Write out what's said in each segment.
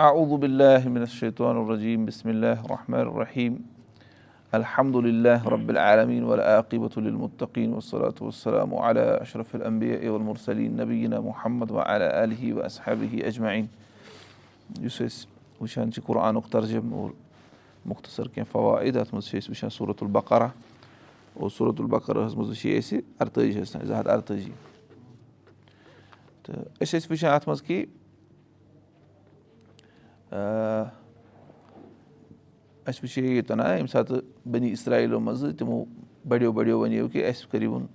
اعوذ باللہ من الشیطان الرجیم بسم اللہ الرحمن الرحیم الحمد للہ رب العالمین والعاقبۃ للمتقین والصلاة والسلام علی اشرف الانبیاء والمرسلین نبینا محمد أسۍ وٕچھان قرآنُک ترجم اور مختصر کینٛہہ فوائد اَتھ منٛز چھِ أسۍ وٕچھان صوٗرت البقرہ اور صوٗرت البقرہس منٛز وٕچھے اَسہِ اَرتٲجِہَس تانۍ زٕ ہَتھ اَرتٲجی تہٕ أسۍ ٲسۍ وٕچھان اَتھ منٛز کہِ اَسہِ وٕچھے ییٚتٮ۪ن نہ ییٚمہِ ساتہٕ بٔنی اِسرایلو منٛزٕ تِمو بَڑیو بَڑیو وَنیو کہِ اَسہِ کٔرِوُن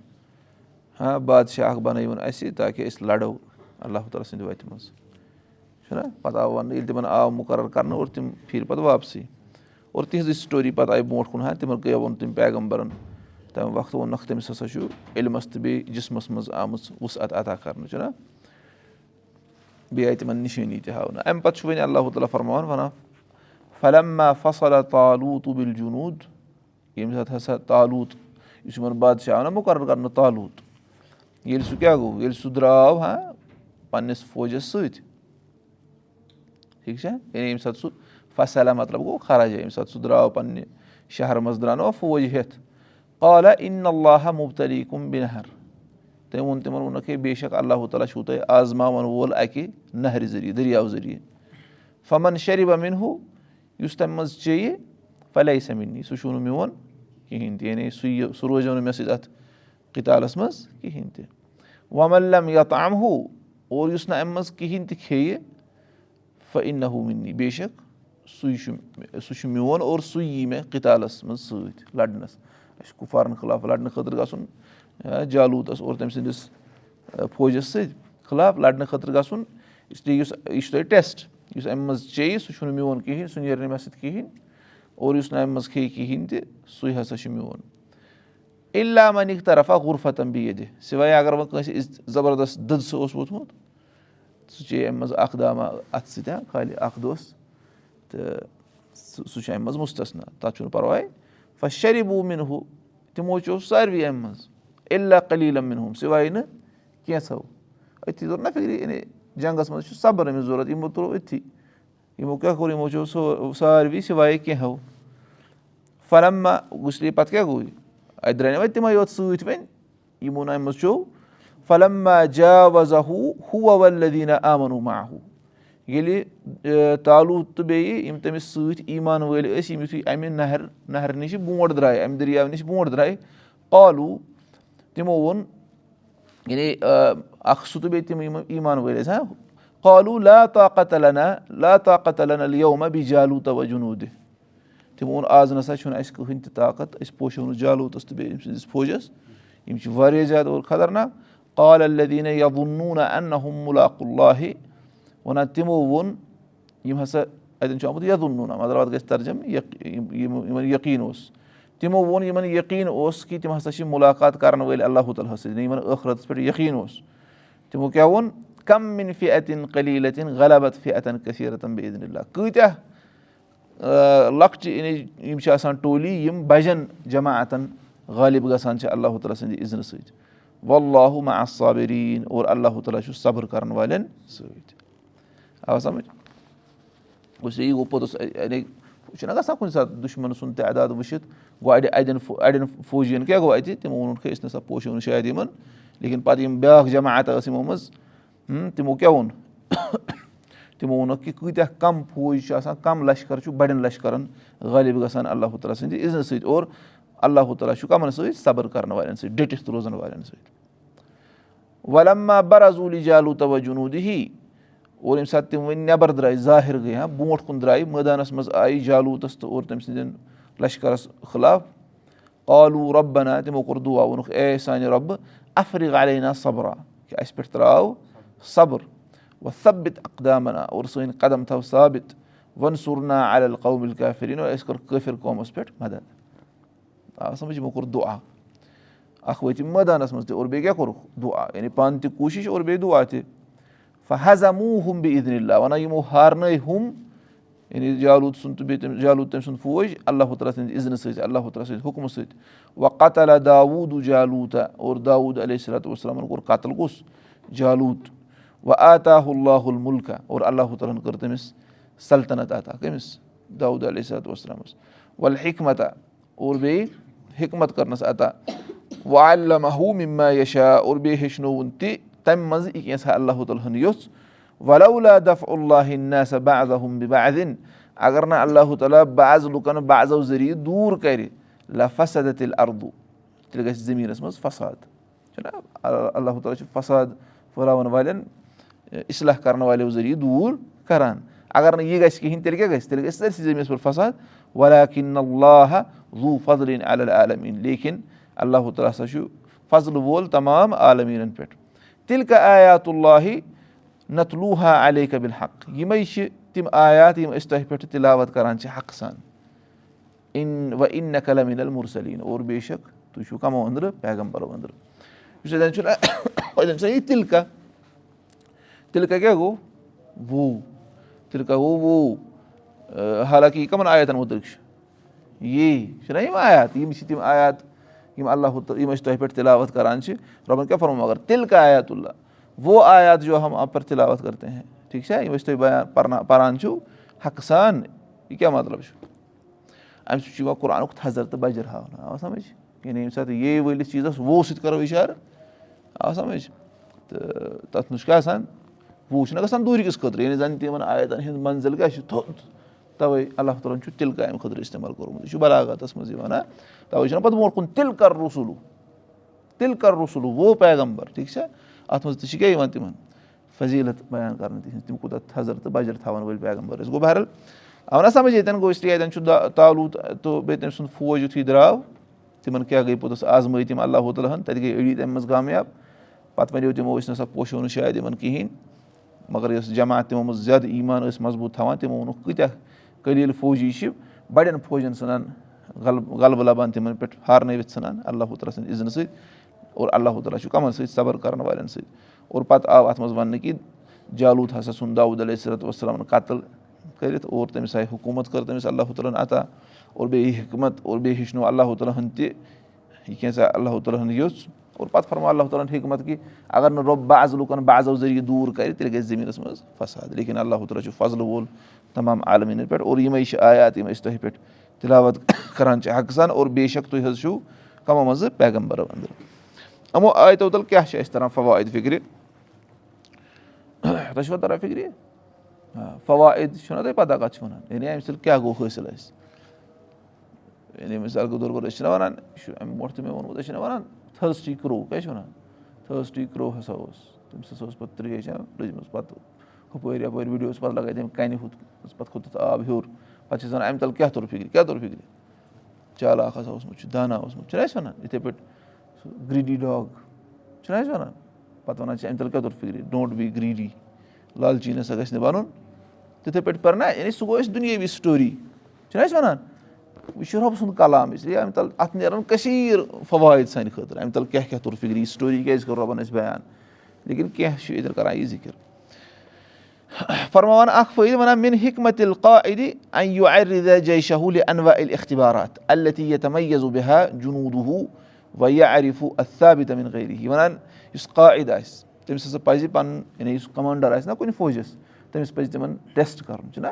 ہاں بادشاہ اکھ بَنٲیوُن اَسہِ تاکہِ أسۍ لَڑو اللہ تعالیٰ سٕنٛدِ وَتہِ منٛز چھُنہ پَتہٕ آو وَننہٕ ییٚلہِ تِمن آو مُقرر کَرنہٕ اور تِم پھیٖرۍ پَتہٕ واپسٕے اور تِہنٛزٕے سٹوری پَتہٕ آیہِ برونٛٹھ کُن ہا تِمن کیاہ ووٚن تٔمۍ پیغمبرن تَمہِ وقتہٕ ووٚنکھ تٔمِس ہسا چھُ علمَس تہٕ بیٚیہِ جِسمَس منٛز آمٕژ وُسعت عطا کَرنہٕ چھُنہ بیٚیہِ آیہِ تِمن نِشٲنی تہِ ہاونہٕ اَمہِ پَتہٕ چھُ وۄنۍ اللہ تعالیٰ فرماوان وَنان فلما فصل تالوٗت بِل جنوٗد ییٚمہِ ساتہٕ ہسا تالوٗت یُس یِمن بادشاہ آو نہ مُقرر کرنہٕ تالوٗت ییٚلہِ سُہ کیاہ گوٚو ییٚلہِ سُہ درٛاو ہا پَنٕنِس فوجَس سۭتۍ ٹھیٖک چھا یعنی ییٚمہِ ساتہٕ سُہ فصلہ مطلب گوٚو خرج ییٚمہِ ساتہٕ سُہ درٛاو پَنٕنہِ شہرٕ منٛز درٛاو نہ فوج ہیٚتھ قالہ اِن اللہ مُبتلی کُم بِنہر تٔمۍ ووٚن تِمن ووٚنُکھ ہے بے شک اللہ تعالیٰ چھُو تۄہہِ آزماوَن وول اَکہِ نہرِ ذٔریعہٕ دٔریاو ذٔریعہٕ فمن شرِف امیٖن ہُہ یُس تَمہِ منٛز چیٚیہِ پھلے سَمِنی سُہ چھُو نہٕ میون کِہینۍ تہِ یعنی سُہ یہِ سُہ روزیو نہٕ مےٚ سۭتۍ اَتھ کِتابَس منٛز کِہینۍ تہِ وَملم یا تام ہُہ اور یُس نہٕ اَمہِ منٛز کِہینۍ تہِ کھیٚیہِ فہ اِن نہ ہُہ مِنی بے شک سُے چھُ سُہ چھُ میون اور سُے یی مےٚ کِتالَس منٛز سۭتۍ لَڑنَس اَسہِ چھُ کُفارَن خٕلاف لَڑنہٕ خٲطرٕ گژھُن جالوٗتَس اور تٔمۍ سٕنٛدِس فوجَس سۭتۍ خٕلاف لَڑنہٕ خٲطرٕ گژھُن اِسلیے یُس یہِ چھُ تۄہہِ ٹیسٹ یُس اَمہِ منٛز چیٚیہِ سُہ چھُنہٕ میون کِہیٖنۍ سُہ نیرِ نہٕ مےٚ سۭتۍ کِہیٖنۍ اور یُس نہٕ اَمہِ منٛز کھیٚیہِ کِہیٖنۍ تہِ سُے ہسا چھُ میون اللہ مَنِک طرفہ غُرفتَن بے یہِ سِوے اَگر وۄنۍ کٲنٛسہِ زَبردست دٔدسہٕ اوس ووٚتھمُت سُہ چے اَمہِ منٛز اکھ دامہ اَتھٕ سۭتۍ خالہِ اکھ دۄہَس تہٕ سُہ چھُ اَمہِ منٛز مُستَسنا تَتھ چھُنہٕ پَرواے فہ شربوٗ مِنہٕ ہُہ تِمو چیوٚو ساروی اَمہِ منٛز اللہ کلیٖلَم مِنہٕ ہُم سِوے نہٕ کینٛژھو أتھی توٚر نہ فِکرِ یعنی جنٛگَس منٛز چھُ صبر أمِس ضوٚرَتھ یِمو تُلو أتھی یِمو کیٛاہ کوٚر یِمو چیوٚو ساروی سِوایے کینٛہہ فرما گُسلی پَتہٕ کیٛاہ گوٚو اَتہِ درٛاے نہٕ وۄنۍ تِمے یوت سۭتۍ وۄنۍ یِمو نہٕ اَمہِ منٛز چیوٚو فلما جا وزا ہُہ ہُہ ولدیٖنا آمن ما ہُہ ییٚلہِ تعلوٗت تہٕ بیٚیہِ یِم تٔمِس سۭتۍ ایٖمان وٲلۍ ٲسۍ یِم یِتھُے اَمہِ نہر نہرِ نِش برونٛٹھ درٛاے اَمہِ دٔریاو نِش برونٛٹھ درٛاے قالوٗ تِمو ووٚن یعنی اکھ سُہ تہٕ بیٚیہِ تِم یِم ایٖمان وٲلۍ ٲسۍ ہاں قالوٗ لا طاقت علینا لا طاقت علینا یوما بیٚیہِ جالوٗ تو جنوٗدِ تِمو ووٚن آز نسا چھُنہٕ اَسہِ کٕہٕنۍ تہِ طاقت أسۍ پوشو نہٕ جالوٗتَس تہٕ بیٚیہِ أمۍ سٕنٛدِس فوجَس یِم چھِ واریاہ زیادٕ اور خطرناک قال الدیٖنہ یا مُلاق اللہ وَنان تِمو ووٚن یِم ہسا اَتؠن چھُ آمُت یدُنوٗنا مطلب اَتھ گژھِ ترجم یِمن یقیٖن اوس تِمو ووٚن یِمن یقیٖن اوس کہِ تِم ہسا چھِ مُلاقات کرن وٲلۍ اللہ تعالیٰ ہس سۭتۍ یِمن ٲخرتس پٮ۪ٹھ یقیٖن اوس۔ تِمو کیاہ ووٚن؟ کم مِن فی اتِن کلیٖل اتِن غلبت فی اتن کثیٖرتن بے اللہ کۭتیاہ لۄکچہِ یِم چھِ آسان ٹولی یِم بجن جماعتن غالب گژھان چھِ اللہ تعالیٰ سٕنٛدِ عزنہٕ سۭتۍ۔ واللہ ما صابریٖن اور اللہ تعالیٰ چھُ صبر کرن والٮ۪ن سۭتۍ۔ آ سمجھ؟ گوٚو یی گوٚو پوٚتُس یعنی چھُنہ گژھان کُنہِ ساتہٕ دُشمَن سُنٛد تعداد وٕچھِتھ گوٚو اَڑِ اَڑٮ۪ن اَڑٮ۪ن فوجِین کیٛاہ گوٚو اَتہِ تِمو ووٚنُکھ أسۍ نسا پوشو نہٕ شاید یِمن لیکِن پَتہٕ یِم بیٛاکھ جماعت ٲس یِمو منٛز تِمو کیٛاہ ووٚن تِمو ووٚنُکھ کہِ کۭتیاہ کَم فوج چھِ آسان کَم لشکر چھُ بَڑٮ۪ن لشکرن غٲلِب گژھان اللہ تعالیٰ سٕنٛدِ عزتہٕ سۭتۍ اور اللہ تعالیٰ چھُ کَمن سۭتۍ صبر کرن والٮ۪ن سۭتۍ ڈٔٹِتھ روزان والٮ۪ن سۭتۍ وَلما بَرضوٗلی جالوٗ تو جنوٗدی اور ییٚمہِ ساتہٕ تِم وۄنۍ نٮ۪بر درٛاے ظٲہِر گٔے ہا برونٛٹھ کُن درٛاے مٲدانَس منٛز آیہِ جالوٗتَس تہٕ اور تٔمۍ سٕنٛدٮ۪ن لشکرس خٕلاف. قالوٗ رۄبنا تِمو کوٚر دُعا ووٚنُکھ اے سانہِ رۄبہٕ اَفرِق علینا صبرا. کہِ اَسہِ پٮ۪ٹھ ترٛاو صبر. وۄنۍ سبِت اقدامنا. اور سٲنۍ قدم تھاو ثابت. وۄنۍ سُرنا القوبِل کیفریٖن اَسہِ کوٚر کٲفِر قومَس پٮ۪ٹھ مدد. آ سَمجھ یِمو کوٚر دُعا. اکھ وٲتۍ یِم مٲدانَس منٛز تہِ اور بیٚیہِ کیاہ کوٚرُکھ دُعا. یعنی پانہٕ تہِ کوٗشِش اور بیٚیہِ دُعا تہِ فضا موٗ ہُم بے عیٖدن اللہ وَنان یِمو ہارنٲے ہُم یعنی جالوٗد سُنٛد تہٕ بیٚیہِ تٔمۍ جالوٗد تٔمۍ سُنٛد فوج اللہ تعالیٰ سٕنٛدِ عزنہٕ سۭتۍ اللہ تعالیٰ سٕنٛدِ حُکمہٕ سۭتۍ۔ وَ قتل داوٗد جالوٗتا اور داوٗد علیہ صلاتُ وسلامَن کوٚر قتل کُس جالوٗد وَ آتا اللہ المُلکا اور اللہ تعالیٰ ہَن کٔر تٔمِس سلطنت عطا کٔمِس؟ داوٗد علیہ صلاتُ وسلامَس وَلہٕ حِکمتا اور بیٚیہِ حِکمت کٔرنَس عطا۔ وَاللہ مِما یشا اور بیٚیہِ ہیٚچھنووُن تہِ تَمہِ منٛزٕ یہِ کینٛژھا اللہ تعالیٰ ہَن یوٚژھ دف اللہ سا بعضم بِبعدِن اگر نہٕ اللہ تعالیٰ بعض لُکَن بعضو ذٔریعہٕ دوٗر کَرِ لفصد تیٚلہِ اردوٗ تیٚلہِ گژھِ زٔمیٖنَس منٛز فساد. چھُنہ اللہ تعالیٰ چھُ فساد پھٔہلاوَن والٮ۪ن اِصلاح کَرن والیو ذٔریعہٕ دوٗر کَران اگر نہٕ یہِ گژھِ کِہیٖنۍ تیٚلہِ کیٛاہ گژھِ تیٚلہِ گژھِ سٲرسٕے زٔمیٖنَس پٮ۪ٹھ فساد ولیکِن اللہ لوٗ فضلِن عالمیٖن لیکِن اللہ تعالیٰ ہسا چھُ فضلہٕ وول تمام عالمیٖنَن پٮ۪ٹھ تیٚلہِ کا آیات اللہ نتلوٗہا علی قبِل حق یِمے چھِ تِم آیات یِم أسۍ تۄہہِ پٮ۪ٹھ تِلاوت کران چھِ حقہٕ سان اِن وَ اِن نقل المُرسلیٖن اور بے شک تُہۍ چھِو کَمو أنٛدرٕ پیغمبرو أنٛدرٕ یُس اَتٮ۪ن چھُنہ چھُنہ یہِ تِلکا کیٛاہ گوٚو وو تِلکا گوٚو وو حالانکہِ یہِ کَمَن آیاتَن مُتعلِق چھُ یی چھُنہ یِم آیات یِم چھِ تِم آیات یِم اللہ یِم أسۍ تۄہہِ پٮ۪ٹھ تِلاوت کران چھِ رۄبَن کیاہ فرمو مگر تِلکا آیات اللہ آیات جو ہم آپ پر تِلاوت کرتے ہیں ٹھیٖک چھا؟ یِم أسۍ تۄہہِ بیان پَرنا پَران چھُو حقہٕ سان یہِ کیاہ مطلب چھُ؟ اَمہِ سۭتۍ چھُ یِوان قرآنُک تھزر تہٕ بَجر ہاونہٕ آو سَمجھ؟ یعنی ییٚمہِ ساتہٕ یے وٲلِس چیٖزَس وو سۭتۍ کَرو اِشارٕ آو سَمجھ؟ تہٕ تَتھ منٛز چھُ کیاہ آسان؟ وُہ چھُنہ گژھان دوٗرِ کِس خٲطرٕ یعنی زَن تِمن آیتَن ہِنٛز منزِل کیاہ چھِ؟ تھوٚد تَوے اللہ تعالیٰ ہن چھُ تِلکہٕ اَمہِ خٲطرٕ اِستعمال کوٚرمُت یہِ چھُ بَلاغتَس منٛز یِوان تَوے چھُنہ پَتہٕ برونٛٹھ کُن تِلہٕ کَر رسوٗلوٗ تِلہٕ کَر رسوٗلوٗ وو پیغمبر ٹھیٖک چھا اَتھ منٛز تہِ چھِ کیاہ یِوان تِمن فضیٖلت بیان کرنہٕ تِہنٛز تِم کوٗتاہ تھزر تہٕ بَجر تھاوان وٲلۍ پیغمبر ٲسۍ گوٚو بہرحال آو نہ سَمجھ ییٚتٮ۪ن گوٚو اس لیے اَتٮ۪ن چھُ تعلوٗ تہٕ بیٚیہِ تٔمۍ سُنٛد فوج یِتھُے درٛاو. تِمن کیاہ گٔے پوٚتُس آزمٲے تِم اللہ تعالیٰ ہن تَتہِ گٔے أڑی تَمہِ منٛز کامیاب. پَتہٕ وَنیو تِمو أسۍ نہ سا پوشو نہٕ شاید یِمن کِہینۍ مَگر یۄس جماعت تِمو منٛز زیادٕ ایٖمان ٲسۍ مضبوٗط تھاوان تِمو ووٚنُکھ کۭتیاہ قلیٖل فوجی چھِ بَڑٮ۪ن فوجن ژھٕنان غلبہٕ غلبہٕ لَبان تِمن پٮ۪ٹھ ہارنٲوِتھ ژھٕنان اللہ تعالیٰ سٕنٛدِ عِزنہٕ سۭتۍ اور اللہ تعالیٰ چھُ کَمن سۭتۍ صبر کَرن والٮ۪ن سۭتۍ اور پَتہٕ آو اَتھ منٛز وَننہٕ کہِ جالوٗد ہسا ژھُن داوٗد علیہ صلات وسلامن قتٕل کٔرِتھ اور تٔمِس آیہِ حکوٗمت کٔر تٔمِس اللہ تعالیٰ ہن عطا اور بیٚیہِ حکمت اور بیٚیہِ ہیٚچھنو اللہ تعالیٰ ہن تہِ یہِ کینٛژھا اللہ تعالیٰ ہن یوٚژھ اور پَتہٕ فرمو اللہ تعالیٰ ہن حکمت کہِ اگر نہٕ رۄب بعض لُکن بعضو ذٔریعہٕ دوٗر کَرِ تیٚلہِ گژھِ زٔمیٖنَس منٛز فساد۔ لیکِن اللہ تعالیٰ چھُ فضلہٕ وول تمام عالمیٖنَن پٮ۪ٹھ اور یِمے چھِ آیات یِم أسۍ تۄہہِ پٮ۪ٹھ تِلاوت کران چھِ حقہٕ سان اور بے شک تُہۍ حظ چھِو کَمو منٛزٕ پیغمبرو أنٛدرٕ یِمو آیتو تَل کیاہ چھِ اَسہِ تران؟ فوٲیِد فِکرِ۔ تۄہہِ چھُوا تران فِکرِ؟ فوٲیِد چھُنہ تۄہہِ پَتہ کَتھ چھِ وَنان؟ یعنی اَمہِ سۭتۍ کیاہ گوٚو حٲصِل اَسہِ؟ یعنی مِثال کے طور پر أسۍ چھِنہ وَنان یہِ چھُ اَمہِ برونٛٹھ تہِ مےٚ ووٚنمُت أسۍ چھِنہ وَنان تھٲرسٹی کرٛو کیاہ چھِ وَنان تھٲرسٹی کرٛو ہسا اوس تٔمِس ہسا اوس پَتہٕ ترٛیش لٔجمٕژ پَتہٕ ہُپٲرۍ یَپٲرۍ وِڈیوَس پَتہٕ لگٲے تٔمۍ کَنہِ ہُتھ پَتہٕ کھوٚت تَتھ آب ہیوٚر پَتہٕ چھِ أسۍ وَنان اَمہِ تَل کیاہ توٚر فِکرِ کیاہ توٚر فِکرِ چالاکھ ہسا اوسمُت چھُ دانا اوسمُت چھُنہ وَنان یِتھٕے پٲٹھۍ سُہ گریٖڈی ڈاگ چھُنہ اَسہِ وَنان پَتہٕ وَنان چھِ اَمہِ تَل کیاہ توٚر فِکرِ ڈونٛٹ بی گریٖڈی لالچی نہ سا گژھِ نہٕ بَنُن تِتھٕے پٲٹھۍ پَرِ نہ یعنی سُہ گوٚو اَسہِ دُنیٲوی سِٹوری چھُنہ اَسہِ وَنان یہِ چھُ رۄب سُنٛد کلام اِسلیے اَمہِ تَل اَتھ نیران کٔثیٖر فوٲیِد سانہِ خٲطرٕ اَمہِ تَل کیاہ کیاہ توٚر فِکرِ یہِ سٹوری کیازِ کٔر رۄبَن اَسہِ بیان؟ لیکِن کینٛہہ چھُ ییٚتٮ۪ن کران یہِ ذِکِر؟ فرماوان اکھ فٲیدٕ وَنان مِن ہِکمت جے شہوٗلہِ انوا علی اختِبارات التی تَمَیزو بِہا جُنوٗدُہ وَ یا عرفوٗ اصابِ یہِ وَنان یُس قاعد آسہِ تٔمِس ہسا پَزِ پَنُن یعنی یُس کَمانڈر آسہِ نہ کُنہِ فوجَس تٔمِس پَزِ تِمن ٹیسٹ کَرُن چھُنہ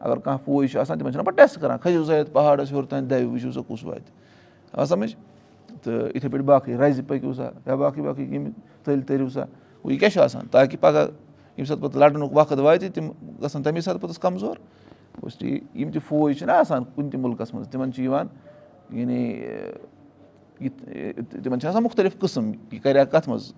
اَگر کانٛہہ فوج چھُ آسان تِمن چھِنہ پَتہٕ ٹیسٹ کران کھٔسِو سا یَتھ پہاڑَس ہیوٚر تانۍ دَوِ وٕچھِو سا کُس واتہِ آ سَمجھ تہٕ یِتھٕے پٲٹھۍ باقٕے رَزِ پٔکِو سا یا باقٕے باقٕے یِم تٔلۍ تٔرِو سا گوٚو یہِ کیاہ چھُ آسان تاکہِ پگہہ ییٚمہِ ساتہٕ پَتہٕ لَڑنُک وقت واتہِ تِم گژھن تَمے ساتہٕ پوٚتُس کَمزور یِم تہِ فوج چھِنہ آسان کُنہِ تہِ مُلکَس منٛز تِمن چھِ یِوان یعنی تِمن چھِ آسان مُختٔلِف قٕسٕم یہِ کَرِ ہا کَتھ منٛز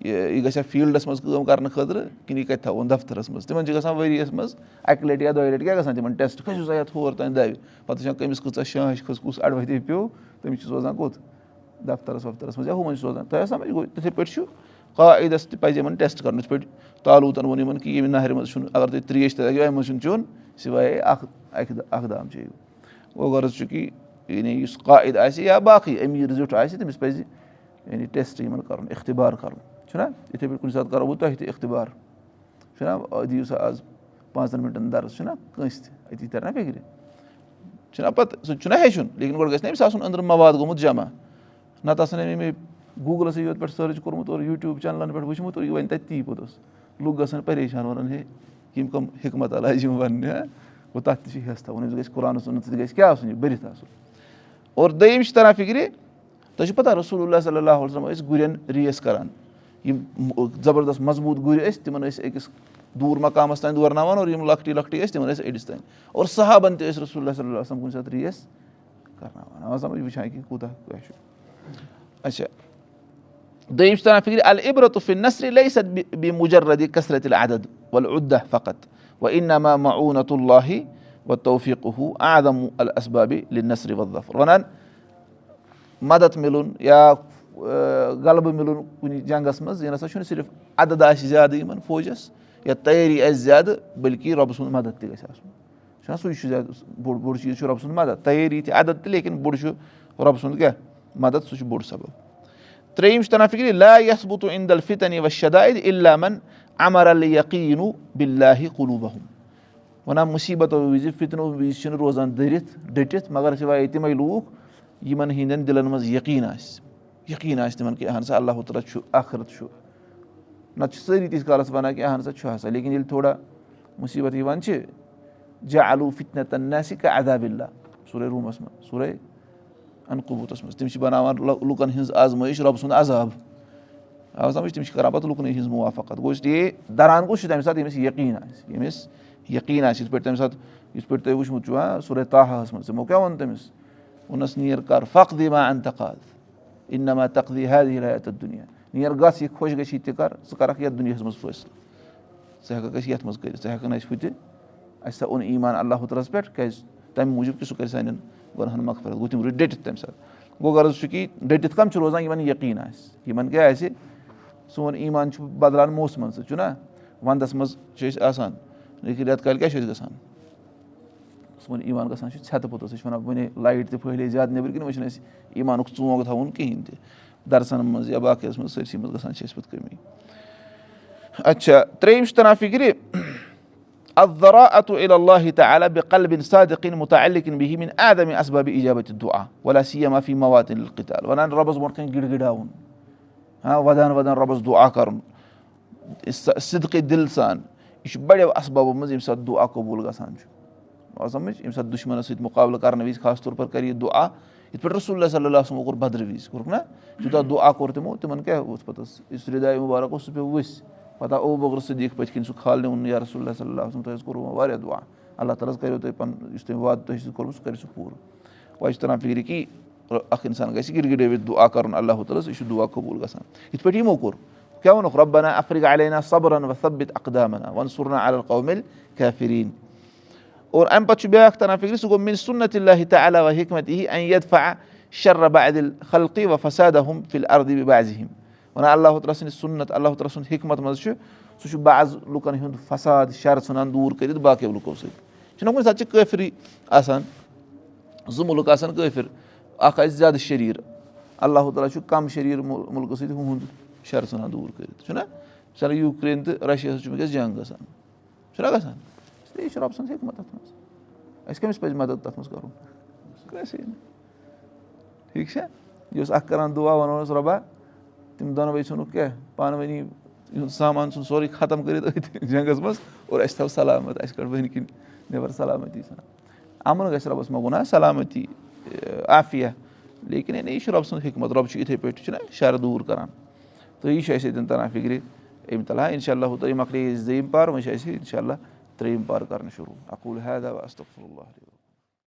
یہِ گژھِ ہا فیٖلڈَس منٛز کٲم کَرنہٕ خٲطرٕ کِنہٕ یہِ کَتہِ تھاوون دفترَس منٛز تِمن چھِ گژھان ؤرۍ یَس منٛز اَکہِ لَٹہِ یا دۄیہِ لَٹہِ کیاہ گژھان تِمن ٹیسٹ کھٔسِو سا یَتھ ہور تانۍ دَوِ پَتہٕ وٕچھان کٔمِس کۭژاہ شانٛش کھٔژ کُس اَڑوَتے پیوٚو تٔمِس چھِ سوزان کوٚت دفترَس وفترَس منٛز یا ہُمَن چھِ سوزان تۄہہِ سَمجھ گوٚو تِتھٕے پٲٹھۍ چھُ قاعدَس تہِ پَزِ یِمن ٹیسٹ کَرُن یِتھ پٲٹھۍ تعلوٗتَن ووٚن یِمن کہِ ییٚمہِ نہرِ منٛز چھُنہٕ اَگر تُہۍ ترٛیش تہِ لَگیو اَمہِ منٛز چھُنہٕ چیوٚن سِوایے اکھ اَکہِ اکھ دام چیٚیِو گوٚو غرض چھُ کہِ یعنی یُس قاعد آسہِ یا باقٕے أمیٖر زیُٹھ آسہِ تٔمِس پَزِ یعنی ٹیسٹ یِمن کَرُن اِختِبار کَرُن چھُنہ یِتھٕے پٲٹھۍ کُنہِ ساتہٕ کَرو بہٕ تۄہہِ تہِ اِختِبار. چھُنہ دِیِو سا آز پانٛژَن مِنٹَن دَرٕس چھُنہ کٲنٛسہِ تہِ أتی تَرِ نہ فِکرِ. چھُنہ پَتہٕ سُہ تہِ چھُنہ ہیٚچھُن لیکِن گۄڈٕ گژھِ نہ أمِس آسُن أنٛدرٕ مواد گوٚمُت جمع. نَتہٕ آسان أمۍ مےٚ گوٗگلَسٕے یوت پٮ۪ٹھ سٔرٕچ کوٚرمُت اور یوٗٹیوٗب چَنلَن پٮ۪ٹھ وٕچھمُت اور یہِ وَنہِ تَتہِ تی پوٚتُس. لُکھ گژھن پریشان وَنان ہے یِم کٕم حِکمت علاج یِم وَننہِ گوٚو تَتھ تہِ چھِ حِصہٕ تھاوُن أمِس گژھِ سُنٛد تہِ گژھِ کیٛاہ آسُن یہِ بٔرِتھ آسُن. اور دوٚیِم چھِ تَران فِکرِ تۄہہِ چھُو پَتہ رسول اللہ صلی اللہ وسلم ٲسۍ گُرٮ۪ن ریس کَران یِم زَبردست مضبوٗط گُرۍ ٲسۍ تِمَن ٲسۍ أکِس دوٗر مقامَس تانۍ دورناوان اور یِم لۄکٹی لۄکٹی ٲسۍ تِمَن ٲسۍ أڑِس تانۍ اور صحابَن تہِ ٲسۍ رسول اللہ صلی اللہ وسلم کُنہِ ساتہٕ ریس کَرناوان۔ آ سَمٕجھ وٕچھان کہِ کوٗتاہ کیٛاہ چھُ۔ اچھا۔ دوٚیِم چھِ تَران فِکرِ بیٚیہِ مُجردِ کثرت العدد وَل اُدا فقت وَ اِنما معوٗنت اللہِ وَ توفیٖق ہُہ عدم الاسبابِ نثرِ وظفر وَنان مدد مِلُن یا غلبہٕ مِلُن کُنہِ جنٛگس منٛز یہِ نسا چھُنہٕ صرف عدد آسہِ زیادٕ یِمن فوجس یا تیٲری آسہِ زیادٕ بٔلکہِ رۄبہٕ سُنٛد مدد تہِ گژھِ آسُن چھُنہ سُے چھُ زیادٕ بوٚڑ بوٚڑ چیٖز چھُ رۄبہٕ سُنٛد مدد تیٲری تہِ عدد تہِ لیکِن بوٚڑ چھُ رۄبہٕ سُنٛد کیٛاہ مدد سُہ چھُ بوٚڑ سَبب ترٛیٚیِم چھُ تَران فِکرِ لا یس بہٕ تو اِندل فِطنی و شداد عِلامن امر القیٖنو بِلہِ قلوٗبہم وَنان مُصیٖبتو وِزِ فِطنو وِزِ چھِنہٕ روزان دٔرِتھ ڈٔٹِتھ مگر سِوایے تِمے لوٗکھ یِمن ہِنٛدٮ۪ن دِلن منٛز یقیٖن آسہِ یقیٖن آسہِ تِمن کہِ اہن سا اللہ تعالیٰ چھُ آخرت چھُ نتہٕ چھِ سٲری تیٖتِس کالس وَنان کہِ اہن سا چھُ ہسا لیکِن ییٚلہِ تھوڑا مُصیٖبت یِوان چھِ جا الوٗ فِتنتن ناسہِ کا عدابِلہ سورُے روٗمَس منٛز سورُے اَنقوٗبوٗتَس منٛز تِم چھِ بَناوان لُکن ہٕنٛز آزمٲیش رۄبہٕ سُنٛد عذاب. آ سَمجھ تِم چھِ کران پَتہٕ لُکنٕے ہِنٛز مُوافقت گوٚو اس لیے دَران کُس چھُ تَمہِ ساتہٕ ییٚمِس یقیٖن آسہِ ییٚمِس یقیٖن آسہِ یِتھ پٲٹھۍ تَمہِ ساتہٕ یِتھ پٲٹھۍ تۄہہِ وٕچھمُت ہا سورُے تاہَس منٛز تِمو کیاہ ووٚن تٔمِس ووٚنُس نیر کر فخ دِما اَنتقاد اِنما حید ہِلایت دُنیا نیر گژھ یہِ خۄش گژھی تہِ کر ژٕ کَرکھ یَتھ دُنیاہَس منٛز فٲصلہٕ ژٕ ہٮ۪ککھ أسۍ یَتھ منٛز کٔرِتھ ژٕ ہٮ۪ککھ نہٕ اَسہِ ہُتہِ اَسہِ ہسا اوٚن ایٖمان اللہ ہَس پٮ۪ٹھ کیازِ تَمہِ موٗجوٗب کہِ سُہ کَرِ سانٮ۪ن گۄنہن مۄخفرت گوٚو تِم روٗدۍ ڈٔٹِتھ تَمہِ ساتہٕ گوٚو غرض چھُ کہِ ڈٔٹِتھ کَم چھُ روزان یِمن یقیٖن آسہِ یِمن کیاہ آسہِ سون ایٖمان چھُ بدلان موسمَن سۭتۍ چھُنہ وَندَس منٛز چھِ أسۍ آسان. لیکِن رٮ۪تہٕ کالہِ کیاہ چھُ اَسہِ گژھان سون ایٖمان گژھان چھُ ژھٮ۪تہٕ پوٚتُس أسۍ چھِ وَنان وۄنۍ لایِٹ تہِ پھٔہلے زیادٕ نیٚبرٕ کِنۍ وۄنۍ چھُنہٕ اَسہِ ایٖمانُک ژونٛگ تھاوُن کِہینۍ تہِ۔ دَرسَن منٛز یا باقٕیَس منٛز سٲرسٕے منٛز گژھان چھِ اَسہِ پَتہٕ کٔمی۔ اچھا ترٛیٚیِم چھُ تَران فِکرِ اتو اللہ تعالیٰ بے قلبِن صادقیٖن مُتعلِقن بِہِن عادمِ اسبابِ ایجابتِ دُعا ولا سی معافی مواتِن قتال وَنان رۄبَس برونٛٹھ کَنۍ گِڑ گِڑاوُن ہاں وَدان وَدان رۄبَس دُعا کَرُن۔ صدقے دِل سان یہِ چھُ بَڑیو اسبابو منٛز ییٚمہِ ساتہٕ دُعا قبوٗل گژھان چھُ سَمجھ ییٚمہِ ساتہٕ دُشمَنَس سۭتۍ مُقابلہٕ کَرنہٕ وِزِ خاص طور پر کَرِ یہِ دُعا یِتھ پٲٹھۍ رسول اللہ صلی اللہُ کوٚر بدرٕ وِزِ کوٚرُکھ نہ یوٗتاہ دُعا کوٚر تِمو تِمن کیاہ اوس پَتہٕ یُس رِداے مُبارک اوس سُہ پیوٚو ؤسۍ پَتہٕ آو اوبر صدیٖق پٔتۍ کِنۍ سُہ کھالنہٕ اوٚن یا رسول اللہ صلی اللہ تۄہہِ حظ کوٚروٕ واریاہ دُعا اللہ تعالیٰ حظ کَریو تۄہہِ پَنُن یُس تۄہہِ وادٕ تۄہہِ سۭتۍ کوٚرمُت سُہ کٔرِو سُہ پوٗرٕ وۄنۍ چھِ تَران فِکرِ کہِ اکھ اِنسان گژھِ گِر گِڑٲوِتھ دُعا کَرُن اللہ تعالیٰ یہِ چھُ دُعا قبوٗل گژھان یِتھ پٲٹھۍ یِمو کوٚر کیاہ ووٚنُکھ رۄبنا صبرن وَ سبِت اقدامنا وَن سُرنا القومِل کیاہ فِریٖن اور اَمہِ پَتہٕ چھُ بیاکھ تَران فِکرِ سُہ گوٚو مِن سُنت اللہ تعالیٰ وَ حِکمت یی اَن یدفا شرربا عدِل خلقی وَ فسادا ہُم فِل اردی بازِم وَنان اللہ تعالیٰ سٕنٛدِ سُنت اللہ تعالیٰ سُنٛد حِکمت منٛز چھُ سُہ چھُ بعض لُکن ہُنٛد فساد شر ژھٕنان دوٗر کٔرِتھ باقٕیو لُکو سۭتۍ چھُنہ کُنہِ ساتہٕ چھِ کٲفری آسان زٕ مُلک آسان کٲفِر اکھ آسہِ زیادٕ شریٖر. اللہ تعالیٰ چھُ کَم شریٖر مُلکہٕ سۭتۍ ہُہُنٛد شر ژھٕنان دوٗر کٔرِتھ چھُنہ یوٗکرین تہٕ رشیا چھُ وٕنکیٚس جنٛگ گژھان چھُنہ گژھان لیے یہِ چھُ رۄبہٕ سٕنٛز حِکمت تَتھ منٛز اَسہِ کٔمِس پَزِ مدد تَتھ منٛز کَرُن نہٕ ٹھیٖک چھا یہِ اوس اکھ کران دُعا وَنو رۄبا تِم دۄنوَے ژھٕنُکھ کیٛاہ پانہٕ ؤنی یِہُنٛد سامان ژھُن سورُے ختم کٔرِتھ أتھۍ جنٛگس منٛز اور اَسہِ تھاو سلامت اَسہِ کٔڑ ؤنۍ کِنۍ نٮ۪بر سلامتی اَمُن گژھِ رۄبَس منٛگُن ہا سلامتی عافیہ لیکِن یعنی یہِ چھُ رۄبہٕ سٕنٛز حِکمت رۄب چھُ یِتھٕے پٲٹھۍ چھُنہ شَر دوٗر کران تہٕ یہِ چھُ اَسہِ ییٚتٮ۪ن تران فِکرِ اَمہِ تَلہ اِنشاء اللہ تۄہہِ مۄکلے أسۍ دوٚیِم پار وۄنۍ چھِ اَسہِ اِنشاء اللہ ترٛیٚیِم پار کَرنہٕ شروٗع اَکوٗل حید استفر اللہ